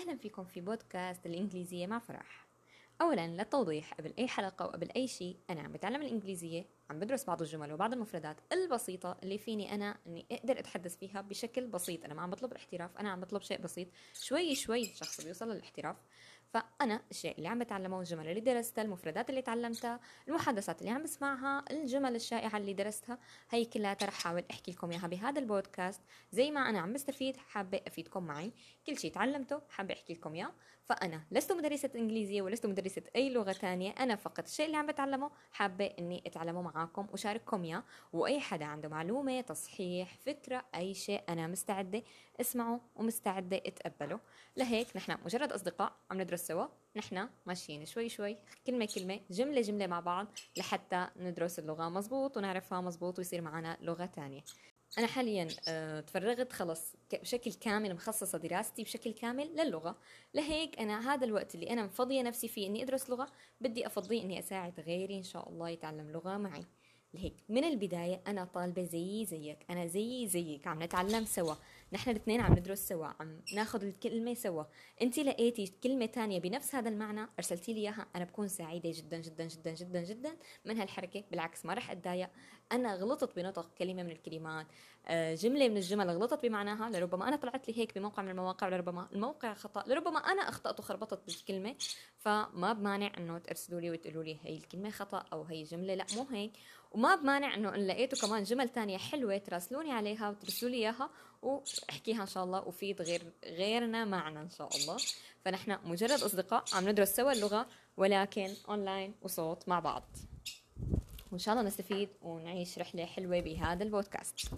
أهلا فيكم في بودكاست الإنجليزية مع فرح. أولا للتوضيح قبل أي حلقة وقبل أي شيء. أنا عم بتعلم الإنجليزية عم بدرس بعض الجمل وبعض المفردات البسيطة اللي فيني أنا إني أقدر أتحدث فيها بشكل بسيط. أنا ما عم بطلب الاحتراف أنا عم بطلب شيء بسيط. شوي شوي الشخص بيوصل للاحتراف. فأنا الشيء اللي عم بتعلمه الجمل اللي درستها المفردات اللي تعلمتها المحادثات اللي عم بسمعها الجمل الشائعة اللي درستها هي كلها رح حاول أحكي لكم إياها بهذا البودكاست. زي ما أنا عم بستفيد حابة أفيدكم معي. كل شيء تعلمته حابة أحكي لكم إياه. فأنا لست مدرسة إنجليزية ولست مدرسة أي لغة تانية. أنا فقط الشيء اللي عم بتعلمه حابة إني أتعلمه معاكم وشارككم إياه. وأي حدا عنده معلومة تصحيح فكرة أي شيء أنا مستعدة أسمعه ومستعدة أتقبله. لهيك نحن مجرد أصدقاء عم ندرس سوا. نحن ماشيين شوي شوي كلمة كلمة جملة جملة مع بعض لحتى ندرس اللغة مزبوط ونعرفها مزبوط ويصير معنا لغة تانية. أنا حاليا أه تفرغت خلص بشكل كامل مخصصة دراستي بشكل كامل للغة. لهيك أنا هذا الوقت اللي أنا مفضية نفسي فيه إني أدرس لغة بدي أفضيه إني أساعد غيري إن شاء الله يتعلم لغة معي. لهيك من البداية أنا طالبة زيي زيك أنا زيي زيك عم نتعلم سوا نحن الاثنين عم ندرس سوا عم ناخذ الكلمة سوا. انت لقيتي كلمة تانية بنفس هذا المعنى أرسلتي لي إياها أنا بكون سعيدة جدا جدا جدا جدا جدا من هالحركة بالعكس ما رح أتضايق. أنا غلطت بنطق كلمة من الكلمات آه، جملة من الجمل غلطت بمعناها لربما أنا طلعت لي هيك بموقع من المواقع لربما الموقع خطأ لربما أنا أخطأت وخربطت بالكلمة فما بمانع إنه ترسلوا لي وتقولوا لي هي الكلمة خطأ أو هي الجملة لا مو هيك. وما بمانع إنه إن لقيتوا كمان جمل تانية حلوة تراسلوني عليها وترسلوا لي إياها وأحكيها إن شاء الله وفيد غير غيرنا معنا إن شاء الله. فنحن مجرد أصدقاء عم ندرس سوا اللغة ولكن اونلاين وصوت مع بعض. وإن شاء الله نستفيد ونعيش رحلة حلوة بهذا البودكاست.